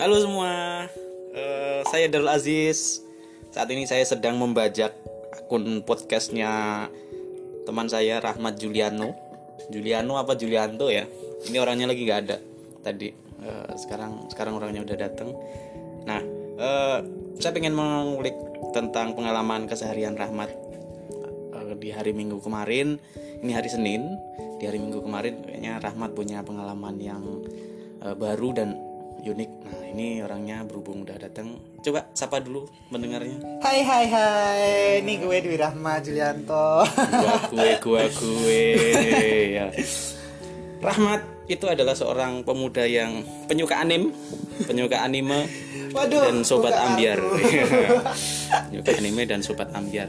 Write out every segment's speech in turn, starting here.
Halo semua, Eh, saya Darul Aziz. Saat ini saya sedang membajak akun podcastnya teman saya Rahmat Juliano. Juliano apa Julianto ya? Ini orangnya lagi nggak ada tadi. Eh, sekarang sekarang orangnya udah datang. Nah, eh, saya pengen mengulik tentang pengalaman keseharian Rahmat eh, di hari Minggu kemarin. Ini hari Senin. Di hari Minggu kemarin kayaknya Rahmat punya pengalaman yang eh, baru dan unik. Nah, ini orangnya berhubung udah datang. Coba sapa dulu mendengarnya. Hai hai hai, ini gue Dwi Rahma Julianto. Gua gue gua gue ya. Rahmat itu adalah seorang pemuda yang penyuka anim, penyuka anime Waduh, dan sobat ambiar. penyuka anime dan sobat ambiar.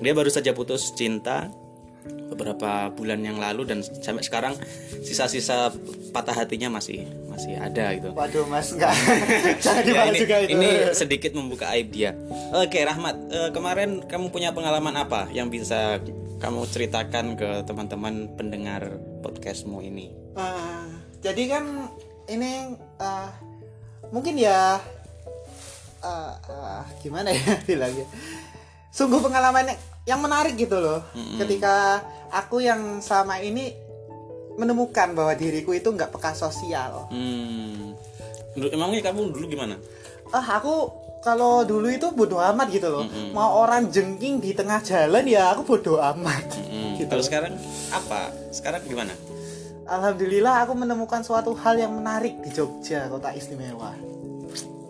Dia baru saja putus cinta beberapa bulan yang lalu dan sampai sekarang sisa-sisa patah hatinya masih masih ada gitu. Waduh mas jangan Ya, ini, juga itu. ini sedikit membuka aib dia. Oke, Rahmat, eh, kemarin kamu punya pengalaman apa yang bisa kamu ceritakan ke teman-teman pendengar podcastmu ini? Ah, jadi kan ini ah, mungkin ya ah, ah, gimana ya bilangnya. Sungguh pengalaman yang, menarik gitu loh. Ketika aku yang selama ini menemukan bahwa diriku itu nggak peka sosial. Hmm. Dulu- Emangnya kamu dulu gimana? ah aku kalau dulu itu bodoh amat gitu loh mau orang jengking di tengah jalan ya aku bodoh amat Hmm, Gitu. Kalau sekarang apa? Sekarang gimana? alhamdulillah aku menemukan suatu hal yang menarik di Jogja kota istimewa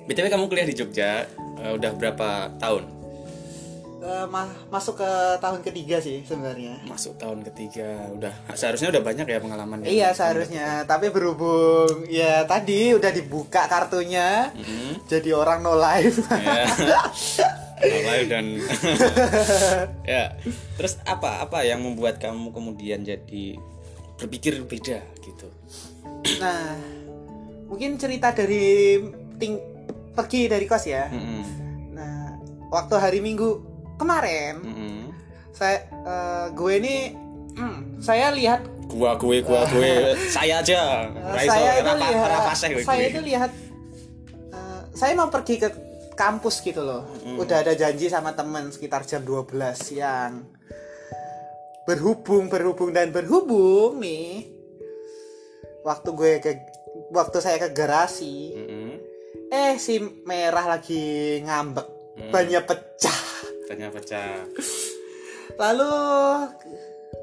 BTW kamu kuliah di Jogja eh, udah berapa tahun? Eh, ma- masuk ke tahun ketiga sih sebenarnya Masuk tahun ketiga. Udah seharusnya udah banyak ya pengalaman. iya seharusnya tapi berhubung ya tadi udah dibuka kartunya Hmm. jadi orang no life ya Live dan ya terus apa apa yang membuat kamu kemudian jadi berpikir beda gitu nah mungkin cerita dari ting pergi dari kos ya Mm-mm. Nah, waktu hari Minggu kemarin, Mm-mm. saya eh, gue ini hmm, saya lihat gua gue gua gue saya aja Raiso, saya itu rapa- lihat gue, saya gue. itu lihat eh, saya mau pergi ke kampus gitu loh. Udah ada janji sama temen sekitar jam 12 siang. Berhubung, berhubung dan berhubung nih. Waktu gue ke waktu saya ke garasi, Mm-mm. eh si merah lagi ngambek. Bannya pecah. Tanya pecah Lalu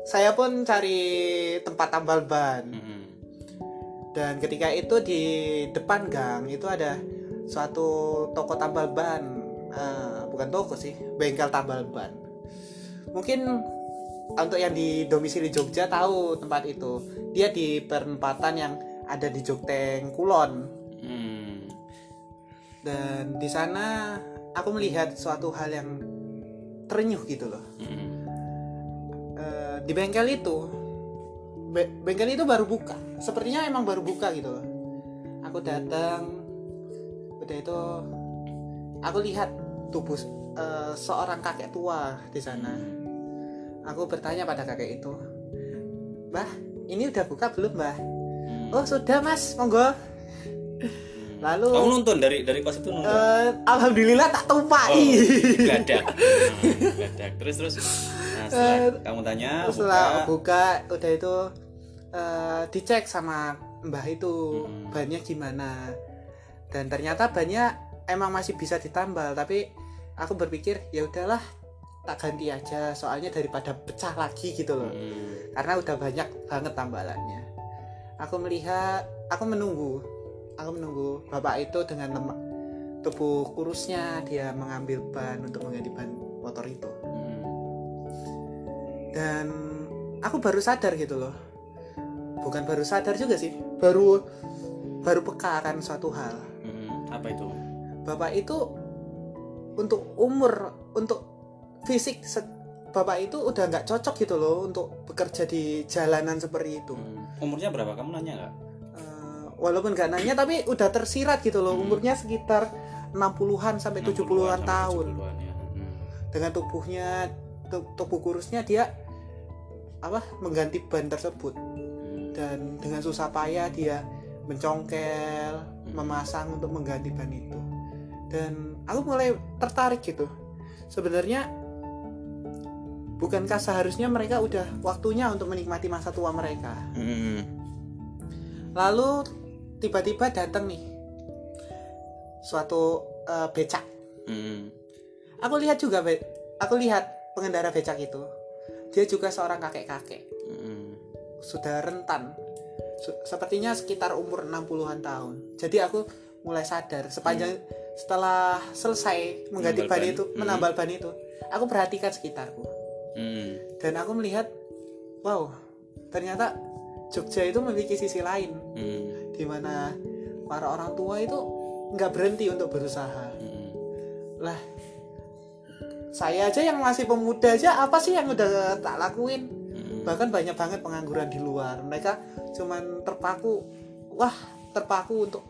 saya pun cari tempat tambal ban Mm-mm. dan ketika itu di depan gang itu ada suatu toko tambal ban, Eh, bukan toko sih, bengkel tambal ban. Mungkin untuk yang di domisili Jogja tahu tempat itu. Dia di perempatan yang ada di Jogteng Kulon Mm. dan di sana aku melihat suatu hal yang terenyuh gitu loh. Mm-mm. Eh, di bengkel itu be- bengkel itu baru buka sepertinya emang baru buka gitu loh aku datang udah itu aku lihat tubuh eh, seorang kakek tua di sana aku bertanya pada kakek itu mbah ini udah buka belum mbah Mm. oh sudah mas monggo lalu kamu nonton dari dari pas itu nonton eh, alhamdulillah tak Oh, tumpai geladak. Nah, geladak. Terus terus. Nah, setelah kamu tanya, setelah buka. buka udah itu eh, dicek sama mbah itu Hmm. bannya gimana dan ternyata bannya emang masih bisa ditambal tapi aku berpikir ya udahlah tak ganti aja soalnya daripada pecah lagi gitu loh Hmm. karena udah banyak banget tambalannya aku melihat aku menunggu aku menunggu bapak itu dengan lemak tubuh kurusnya dia mengambil ban untuk mengganti ban motor itu Hmm. dan aku baru sadar gitu loh bukan baru sadar juga sih baru baru peka akan suatu hal Hmm. Apa itu? bapak itu untuk umur untuk fisik bapak itu udah nggak cocok gitu loh untuk bekerja di jalanan seperti itu Hmm. Umurnya berapa? Kamu nanya nggak? Walaupun nggak nanya tapi udah tersirat gitu loh Hmm. umurnya sekitar 60-an sampai 70-an 60-an tahun sampai 70-an, ya. Hmm. dengan tubuhnya tu- tubuh kurusnya dia apa mengganti ban tersebut Hmm. dan dengan susah payah dia mencongkel memasang untuk mengganti ban itu dan aku mulai tertarik gitu sebenarnya bukankah seharusnya mereka udah waktunya untuk menikmati masa tua mereka lalu tiba-tiba datang nih suatu eh, becak Mm. aku lihat juga be aku lihat pengendara becak itu dia juga seorang kakek-kakek Mm. sudah rentan Su- sepertinya sekitar umur 60-an tahun jadi aku mulai sadar sepanjang setelah selesai mengganti Menambal ban ban. itu Hmm. menambal ban itu aku perhatikan sekitarku Mm. dan aku melihat wow ternyata Jogja itu memiliki sisi lain Mm. Di mana para orang tua itu nggak berhenti untuk berusaha Mm. lah saya aja yang masih pemuda aja apa sih yang udah tak lakuin Mm. bahkan banyak banget pengangguran di luar mereka cuman terpaku wah terpaku untuk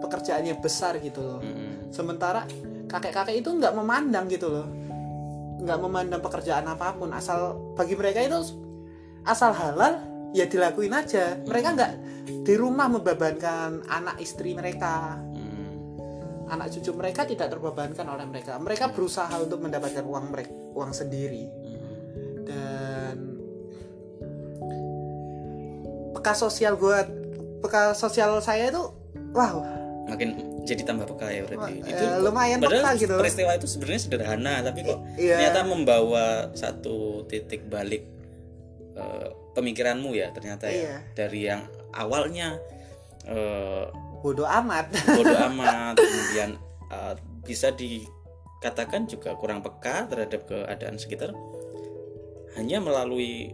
pekerjaannya besar gitu loh Mm. sementara kakek-kakek itu nggak memandang gitu loh nggak memandang pekerjaan apa pun asal bagi mereka itu asal halal ya dilakuin aja. Mereka nggak di rumah membebankan anak istri mereka. Mm. anak cucu mereka tidak terbebankan oleh mereka. Mereka berusaha untuk mendapatkan uang mereka uang sendiri. Mm. dan peka sosial gue peka sosial saya itu wow. Makin jadi tambah peka ya berarti. Itu eh, lumayan peka gitu. peristiwa itu sebenarnya sederhana tapi kok iya. ternyata membawa satu titik balik eh, pemikiranmu ya ternyata ya. Iya. dari yang awalnya eh, bodoh amat. bodoh amat kemudian eh, bisa dikatakan juga kurang peka terhadap keadaan sekitar. Hanya melalui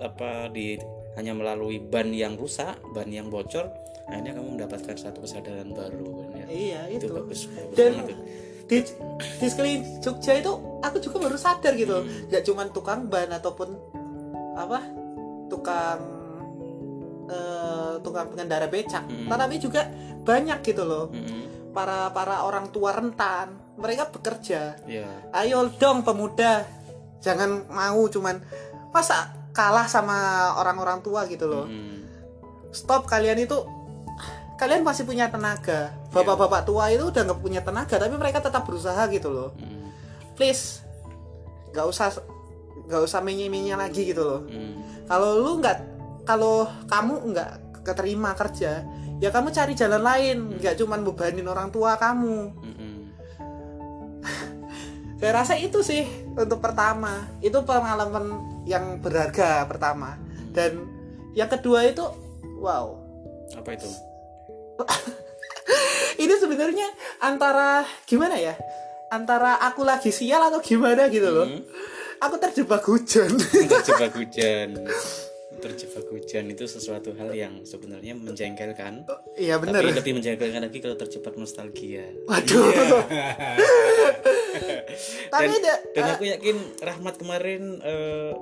apa di hanya melalui ban yang rusak ban yang bocor akhirnya kamu mendapatkan satu kesadaran baru kan ya. Iya itu itu. bagus, bagus Dan- banget di di sekeliling Jogja itu aku juga baru sadar gitu Hmm. nggak cuman tukang ban ataupun apa? Tukang eh, tukang pengendara becak. Hmm. tetapi juga banyak gitu loh. Mm-mm. para para orang tua rentan. Mereka bekerja. Ya ayo dong pemuda. Jangan mau cuman masa kalah sama orang-orang tua gitu loh. Mm-mm. stop kalian itu kalian masih punya tenaga. Bapak-bapak tua itu udah nggak punya tenaga tapi mereka tetap berusaha gitu loh. Mm-mm. please nggak usah nggak usah menye-menye lagi gitu loh. Mm. kalau lu nggak kalau kamu nggak keterima kerja ya kamu cari jalan lain. Nggak cuman bebanin orang tua kamu. Mm-mm. saya rasa itu sih untuk pertama. Itu pengalaman yang berharga pertama. Dan yang kedua itu wow. Apa itu? Ini sebenarnya antara gimana ya? Antara aku lagi sial atau gimana gitu loh. Mm. Aku terjebak hujan. Terjebak hujan. Terjebak hujan itu sesuatu hal yang sebenarnya menjengkelkan. Iya tapi bener lebih menjengkelkan lagi kalau terjebak nostalgia. Waduh. Tapi dan, ada dan eh, aku yakin Rahmat kemarin eh,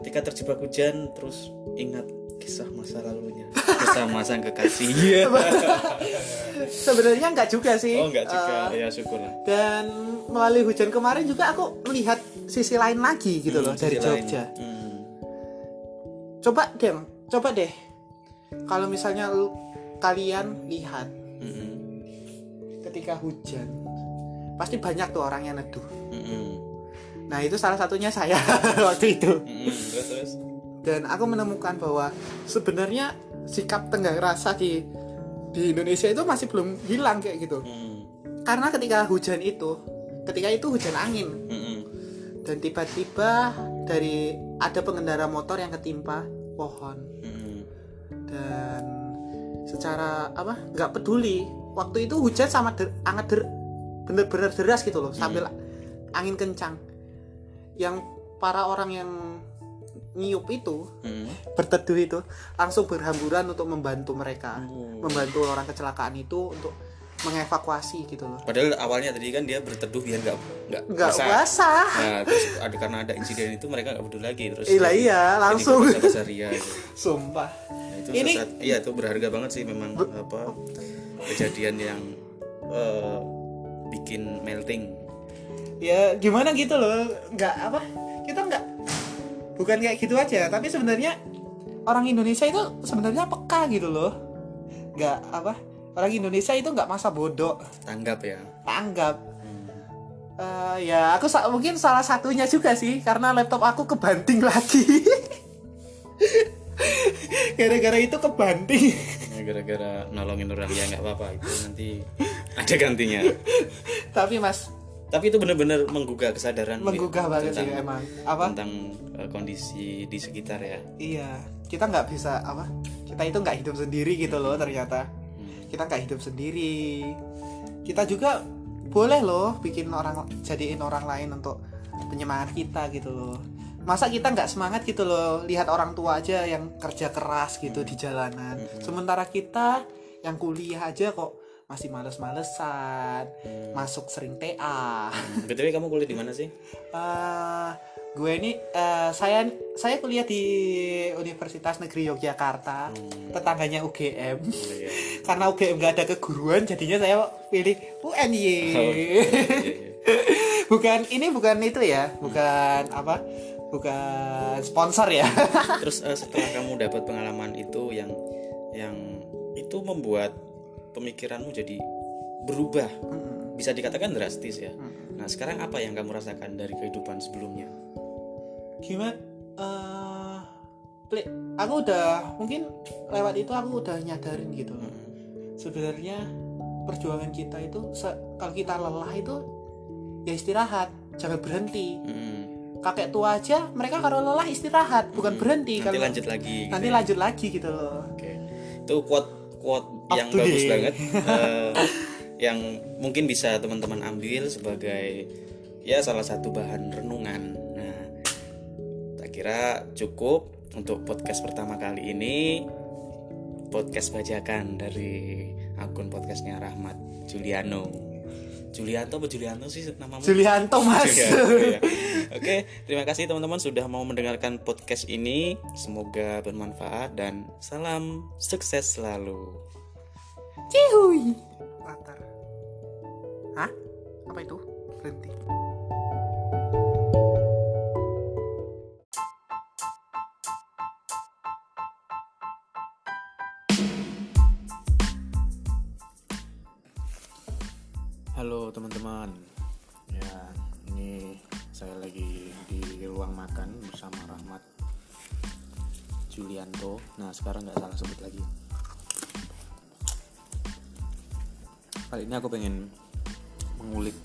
ketika terjebak hujan terus ingat kisah masa lalunya bersama sang kekasih Iya. sebenarnya nggak juga sih oh enggak juga Eh, ya syukurlah dan melalui hujan kemarin juga aku melihat sisi lain lagi gitu loh Hmm, dari sisi lain. Jogja Hmm. coba deh coba deh kalau misalnya lu- kalian lihat Mm-mm. ketika hujan pasti banyak tuh orang yang neduh Mm-mm. nah itu salah satunya saya waktu itu Mm-mm. terus terus dan aku menemukan bahwa sebenarnya sikap tenggang rasa di di Indonesia itu masih belum hilang kayak gitu Mm. karena ketika hujan itu ketika itu hujan angin Mm-mm. dan tiba-tiba dari ada pengendara motor yang ketimpa pohon Mm-mm. dan secara apa nggak peduli waktu itu hujan sama der, sangat der, bener-bener deras gitu loh sambil angin kencang yang para orang yang niup itu Mm. berteduh itu langsung berhamburan untuk membantu mereka Oh. membantu orang kecelakaan itu untuk mengevakuasi gitu loh Padahal awalnya tadi kan dia berteduh biar nggak nggak nggak basah. basah Nah, terus ada karena ada insiden itu mereka nggak peduli lagi terus. Iya, iya, langsung. berbahasa Basaria itu. sumpah Nah, itu Ini- sesat- iya itu berharga banget sih memang apa kejadian yang eh, bikin melting. ya gimana gitu loh nggak apa kita nggak bukan kayak gitu aja tapi sebenarnya orang Indonesia itu sebenarnya peka gitu loh. Nggak apa orang Indonesia itu nggak masa bodoh. Tanggap ya. Tanggap. Eh, ya aku sa- mungkin salah satunya juga sih karena laptop aku kebanting lagi. Gara-gara itu kebanting. Ya gara-gara nolongin orang ya nggak apa-apa. Itu nanti ada gantinya. Tapi mas tapi itu benar-benar menggugah kesadaran menggugah ya, banget sih tentang, emang. Apa? tentang eh, kondisi di sekitar ya. Iya. Kita nggak bisa apa? Kita itu nggak hidup sendiri gitu loh ternyata. Hmm. kita nggak hidup sendiri. Kita juga boleh loh bikin orang jadiin orang lain untuk penyemangat kita gitu loh. Masa kita nggak semangat gitu loh lihat orang tua aja yang kerja keras gitu di jalanan. Sementara kita yang kuliah aja kok masih males-malesan masuk sering TA. Btw kamu kuliah di mana sih? Eh, gue ini eh, saya saya kuliah di Universitas Negeri Yogyakarta tetangganya UGM Oh, iya. karena UGM nggak ada keguruan jadinya saya pilih UNY Oh, iya, iya. bukan ini bukan itu ya bukan apa bukan sponsor ya. Terus eh, setelah kamu dapat pengalaman itu yang yang itu membuat pemikiranmu jadi berubah. Bisa dikatakan drastis ya. Nah sekarang apa yang kamu rasakan dari kehidupan sebelumnya? Gimana? Eh Pli- aku udah mungkin lewat itu aku udah nyadarin gitu. Sebenarnya perjuangan kita itu kalau kita lelah itu ya istirahat jangan berhenti. Hmm, kakek tua aja mereka kalau lelah istirahat bukan berhenti. Nanti kalau lanjut lagi gitu nanti ya. lanjut lagi gitu loh. Oke. Itu quote quote yang bagus banget eh, yang mungkin bisa teman-teman ambil sebagai ya salah satu bahan renungan. Nah, tak kira cukup untuk podcast pertama kali ini podcast bajakan dari akun podcastnya Rahmat Juliano. Julianto apa Juliano sih namamu? Julianto mas Julianto, ya. Oke, terima kasih teman-teman sudah mau mendengarkan podcast ini. Semoga bermanfaat dan salam sukses selalu. Cihuy latar. Hah? Apa itu? Berhenti. Halo teman-teman. Ya, ini saya lagi di ruang makan bersama Rahmat Julianto. Nah, sekarang nggak Kali ini aku pengen mengulik.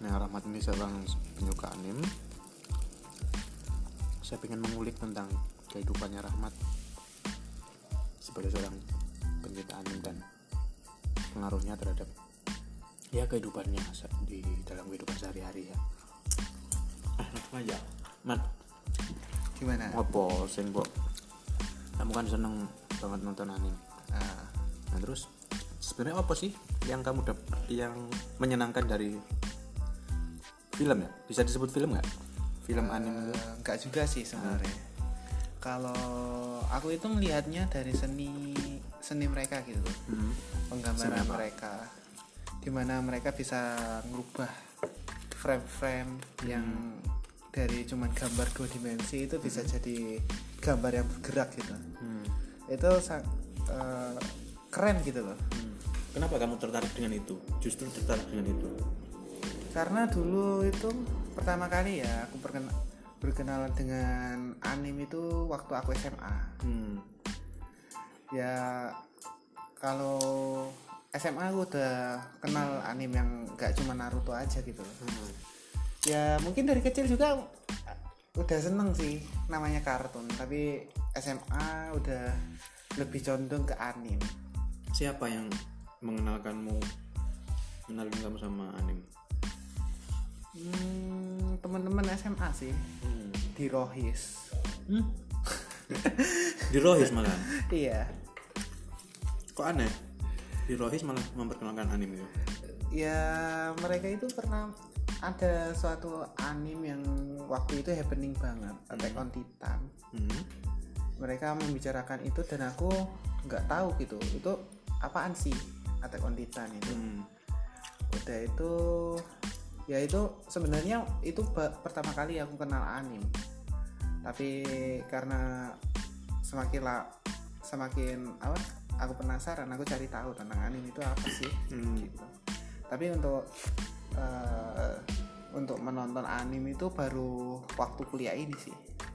Nah, Rahmat ini seorang penyuka anime. Saya pengen mengulik tentang kehidupannya Rahmat sebagai seorang pencinta anime dan pengaruhnya terhadap ya kehidupannya di dalam kehidupan sehari-hari ya. Ah langsung aja mat. Gimana? Apa sing kok kamu kan seneng banget nonton anime. Ah, nah terus sebenarnya apa sih yang kamu dap- yang menyenangkan dari film ya? Bisa disebut film nggak? Film anime. Itu eh, enggak juga sih sebenarnya. Kalau aku itu melihatnya dari seni seni mereka gitu. Hmm. penggambaran mereka. Di mana mereka bisa ngubah frame-frame yang dari cuman gambar dua dimensi itu bisa jadi gambar yang bergerak gitu. Hmm. itu eh, keren gitu loh. Hmm. Kenapa kamu tertarik dengan itu justru tertarik dengan itu karena dulu itu pertama kali ya aku perken- berkenalan dengan anime itu waktu aku SMA hmm. ya kalau SMA aku udah kenal anime yang gak cuma Naruto aja gitu. Hmm. ya mungkin dari kecil juga udah seneng sih namanya kartun tapi SMA udah lebih condong ke anime siapa yang mengenalkanmu mengenalin kamu sama anime hmm, teman-teman SMA sih. Hmm. di Rohis di Rohis malah iya. Kok aneh? Di Rohis malah memperkenalkan anime itu? Ya mereka itu pernah ada suatu anime yang waktu itu happening banget Attack on Titan. Hmm. mereka membicarakan itu dan aku nggak tahu gitu itu apaan sih Attack on Titan itu Hmm. udah itu ya itu sebenarnya itu pertama kali aku kenal anime tapi karena semakin la, semakin apa aku penasaran aku cari tahu tentang anime itu apa sih Hmm. gitu tapi untuk eh, untuk menonton anime itu baru waktu kuliah ini sih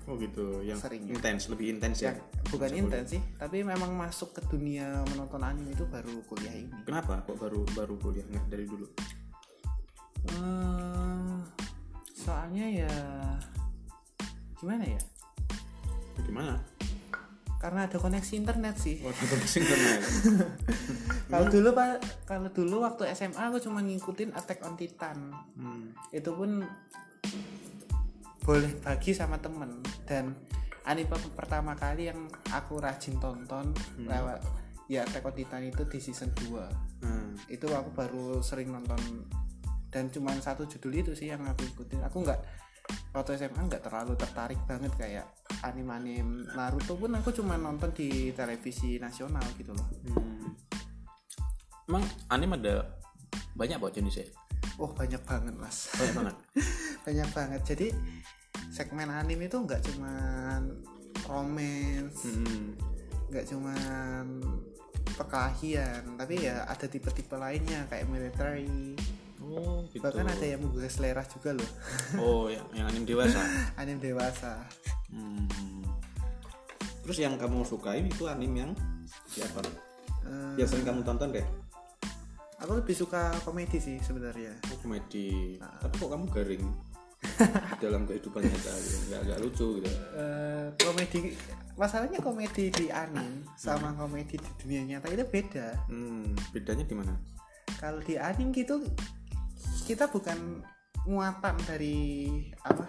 Oh gitu, yang Sering. intens, lebih intens ya. yang bukan intens sih tapi memang masuk ke dunia menonton anime itu baru kuliah ini Kenapa kok baru baru kuliah nggak dari dulu? Eh, soalnya ya gimana ya Gimana? karena ada koneksi internet sih Oh, terus internet. kalau dulu pak kalau dulu waktu SMA aku cuma ngikutin Attack on Titan Hmm. itu pun boleh bagi sama temen dan anime pertama kali yang aku rajin tonton lewat ya on Titan itu di season 2 Hmm. itu aku baru sering nonton dan cuma satu judul itu sih yang aku ikutin aku nggak waktu SMA nggak terlalu tertarik banget kayak anime-anime Naruto pun aku cuma nonton di televisi nasional gitu loh Hmm. Emang anime ada banyak kok jenisnya? Oh banyak banget mas Banyak banget. banyak banget jadi segmen anime itu nggak cuman romance Hmm. nggak cuman perkelahian tapi ya ada tipe-tipe lainnya kayak military Oh, gitu. bahkan ada yang menggugah selera juga loh Oh, yang, yang anime dewasa. anime dewasa Hmm. Terus yang kamu sukain itu anime yang siapa? Eh, Yang sering kamu tonton deh? Aku lebih suka komedi sih sebenarnya Oh, komedi. Tapi kok kamu garing? dalam kehidupan nyata gitu. nggak nggak lucu gitu Eh, komedi masalahnya komedi di anime sama komedi di dunia nyata itu beda hmm, bedanya di mana kalau di anime gitu kita bukan muatan dari apa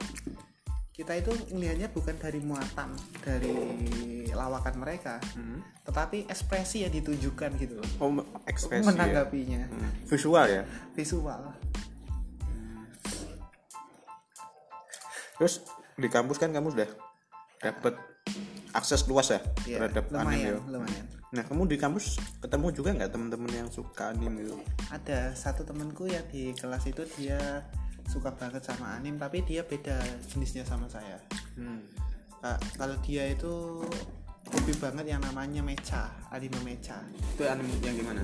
kita itu melihatnya bukan dari muatan dari lawakan mereka hmm. tetapi ekspresi yang ditunjukkan gitu loh oh ekspresi ya? menanggapinya Hmm. visual ya visual terus di kampus kan kamu sudah dapat akses luas ya ya terhadap anime lumayan ya? lumayan nah kamu di kampus ketemu juga nggak teman-teman yang suka anime itu ada satu temenku yang di kelas itu dia suka banget sama anime tapi dia beda jenisnya sama saya. Hmm. Kak, kalau dia itu hobi banget yang namanya mecha anime mecha. Itu anime yang gimana?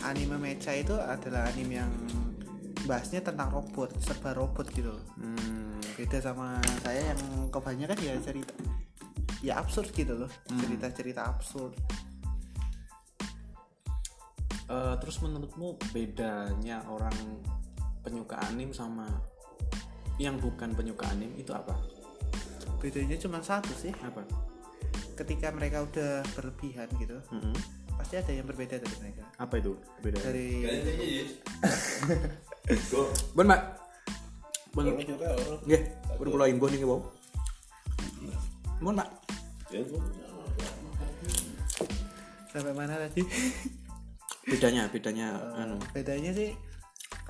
Anime mecha itu adalah anime yang bahasnya tentang robot serba robot gitu hmm. beda sama saya yang kebanyakan ya cerita ya absurd gitu loh. Cerita cerita absurd. Eh, terus menurutmu bedanya orang penyuka anime sama yang bukan penyuka anime itu apa? Bedanya cuma satu sih. Apa? Ketika mereka udah berlebihan gitu Mm-mm. pasti ada yang berbeda dari mereka. Apa itu? Beda dari bon mbak bon. Nggih pun kula imbuh niki wau bon mbak sampai mana tadi? Bedanya bedanya anu. bedanya sih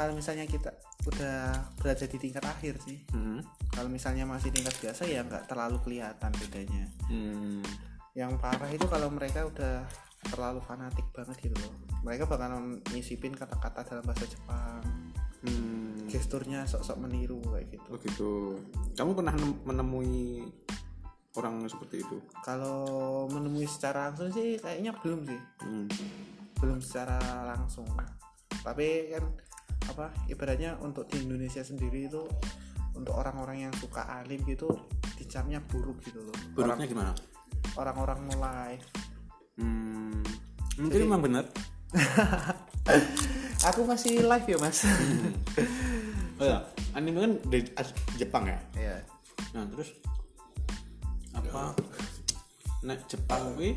kalau misalnya kita udah berada di tingkat akhir sih hmm. kalau misalnya masih tingkat biasa ya nggak terlalu kelihatan bedanya Hmm. yang parah itu kalau mereka udah terlalu fanatik banget gitu loh mereka bakalan nyisipin kata-kata dalam bahasa Jepang Hmm. gesturnya sok-sok meniru kayak gitu Oh gitu. Kamu pernah nem- menemui orang seperti itu? kalau menemui secara langsung sih kayaknya belum sih Hmm. belum secara langsung tapi kan apa ibaratnya untuk di Indonesia sendiri itu untuk orang-orang yang suka alim gitu dicapnya buruk gitu loh Buruknya gimana? orang-orang mulai Hmm. Mungkin memang benar. aku masih live ya mas Oh ya, anime kan dari Jepang ya. ya Nah terus apa? Nah Jepang gue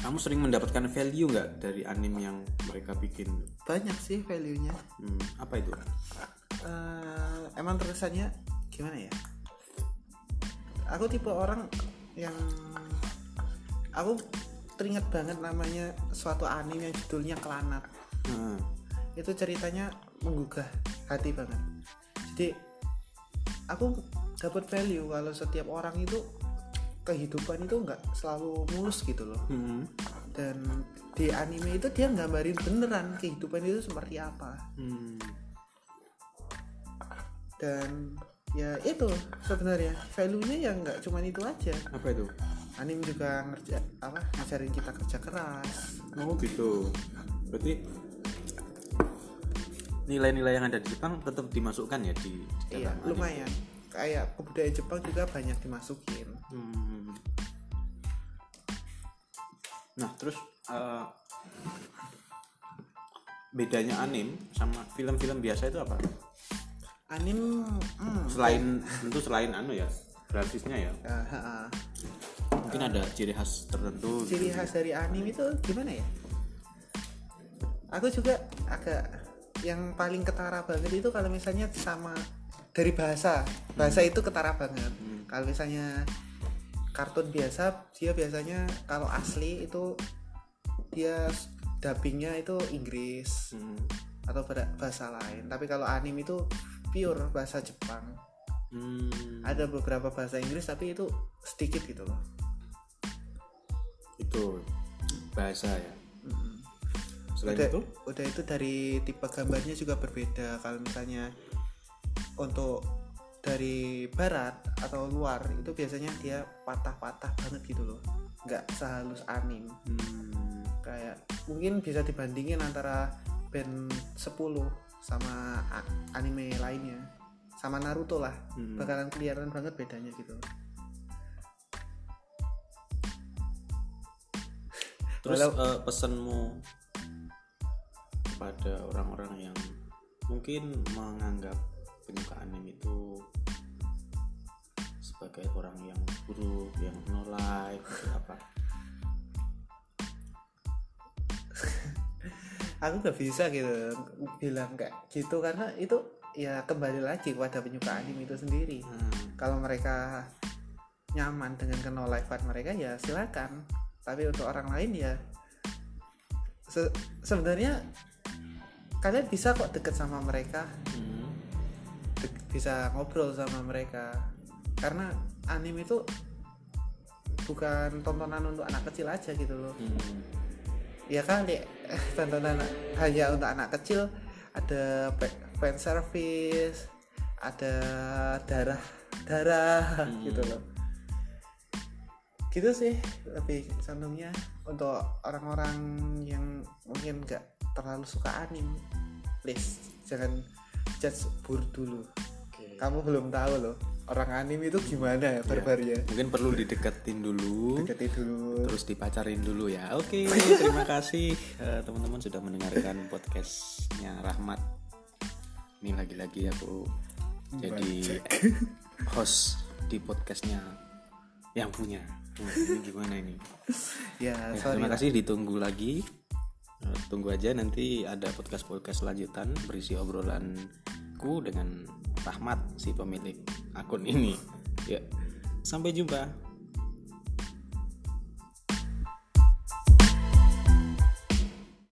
kamu sering mendapatkan value nggak dari anime yang mereka bikin? banyak sih value nya Hmm, apa itu? Eh, emang terusannya gimana ya? Aku tipe orang yang aku teringat banget namanya suatu anime yang judulnya Kelanat Nah, itu ceritanya menggugah hati banget. Jadi aku dapat value kalau setiap orang itu kehidupan itu nggak selalu mulus gitu loh hmm, dan di anime itu dia nggambarin beneran kehidupan itu seperti apa hmm. dan ya itu sebenarnya value nya ya nggak cuman itu aja apa itu? anim juga ngerja apa ngajarin kita kerja keras oh gitu berarti nilai-nilai yang ada di Jepang tetap dimasukkan ya di, di iya anime? lumayan kayak kebudayaan Jepang juga banyak dimasukin Hmm. Nah, terus eh, bedanya anim sama film-film biasa itu apa? anim hmm, Selain tentu selain anu ya, grafisnya ya. ah, ah, ah. Mungkin ada ciri khas tertentu. gitu. ciri khas dari anim itu gimana ya aku juga agak yang paling ketara banget itu kalau misalnya sama dari bahasa bahasa itu ketara banget kalau misalnya kartun biasa dia biasanya kalau asli itu dia dubbingnya itu Inggris Hmm. atau bahasa lain tapi kalau anim itu pure bahasa Jepang Hmm, ada beberapa bahasa Inggris tapi itu sedikit gitu loh itu bahasa ya. Mm-mm. Selain udah, itu, udah itu dari tipe gambarnya juga berbeda kalau misalnya untuk dari barat atau luar itu biasanya dia patah-patah banget gitu loh. Nggak sehalus anim. Hmm, kayak mungkin bisa dibandingin antara band 10 sama anime lainnya. Sama Naruto lah. Hmm. bakalan kelihatan banget bedanya gitu. Terus Walau- eh, pesanmu kepada orang-orang yang mungkin menganggap penyuka anime itu sebagai orang yang buruk, yang no life, gitu, apa? aku nggak bisa gitu bilang kayak gitu karena itu ya kembali lagi kepada penyuka anime itu sendiri. Hmm, kalau mereka nyaman dengan kenolifan mereka ya silakan. Tapi untuk orang lain ya se- sebenarnya kalian bisa kok deket sama mereka. Hmm, bisa ngobrol sama mereka karena anime itu bukan tontonan untuk anak kecil aja gitu loh hmm. ya kali tontonan hanya untuk anak kecil ada fan service ada darah darah Hmm. gitu loh gitu sih lebih condongnya untuk orang-orang yang mungkin nggak terlalu suka anim please jangan judge bur dulu. Kamu belum tahu loh orang anim itu gimana ya barbarnya Mungkin perlu dideketin dulu, deketin dulu terus dipacarin dulu ya. Oke, terima kasih eh, teman-teman sudah mendengarkan podcastnya Rahmat. Ini lagi-lagi aku jadi host di podcastnya yang punya. Hmm, ini gimana ini? ya Ya, sorry terima kasih ditunggu lagi. Eh, Tunggu aja nanti ada podcast-podcast lanjutan berisi obrolanku dengan Rahmat si pemilik akun ini. Ya. Sampai jumpa.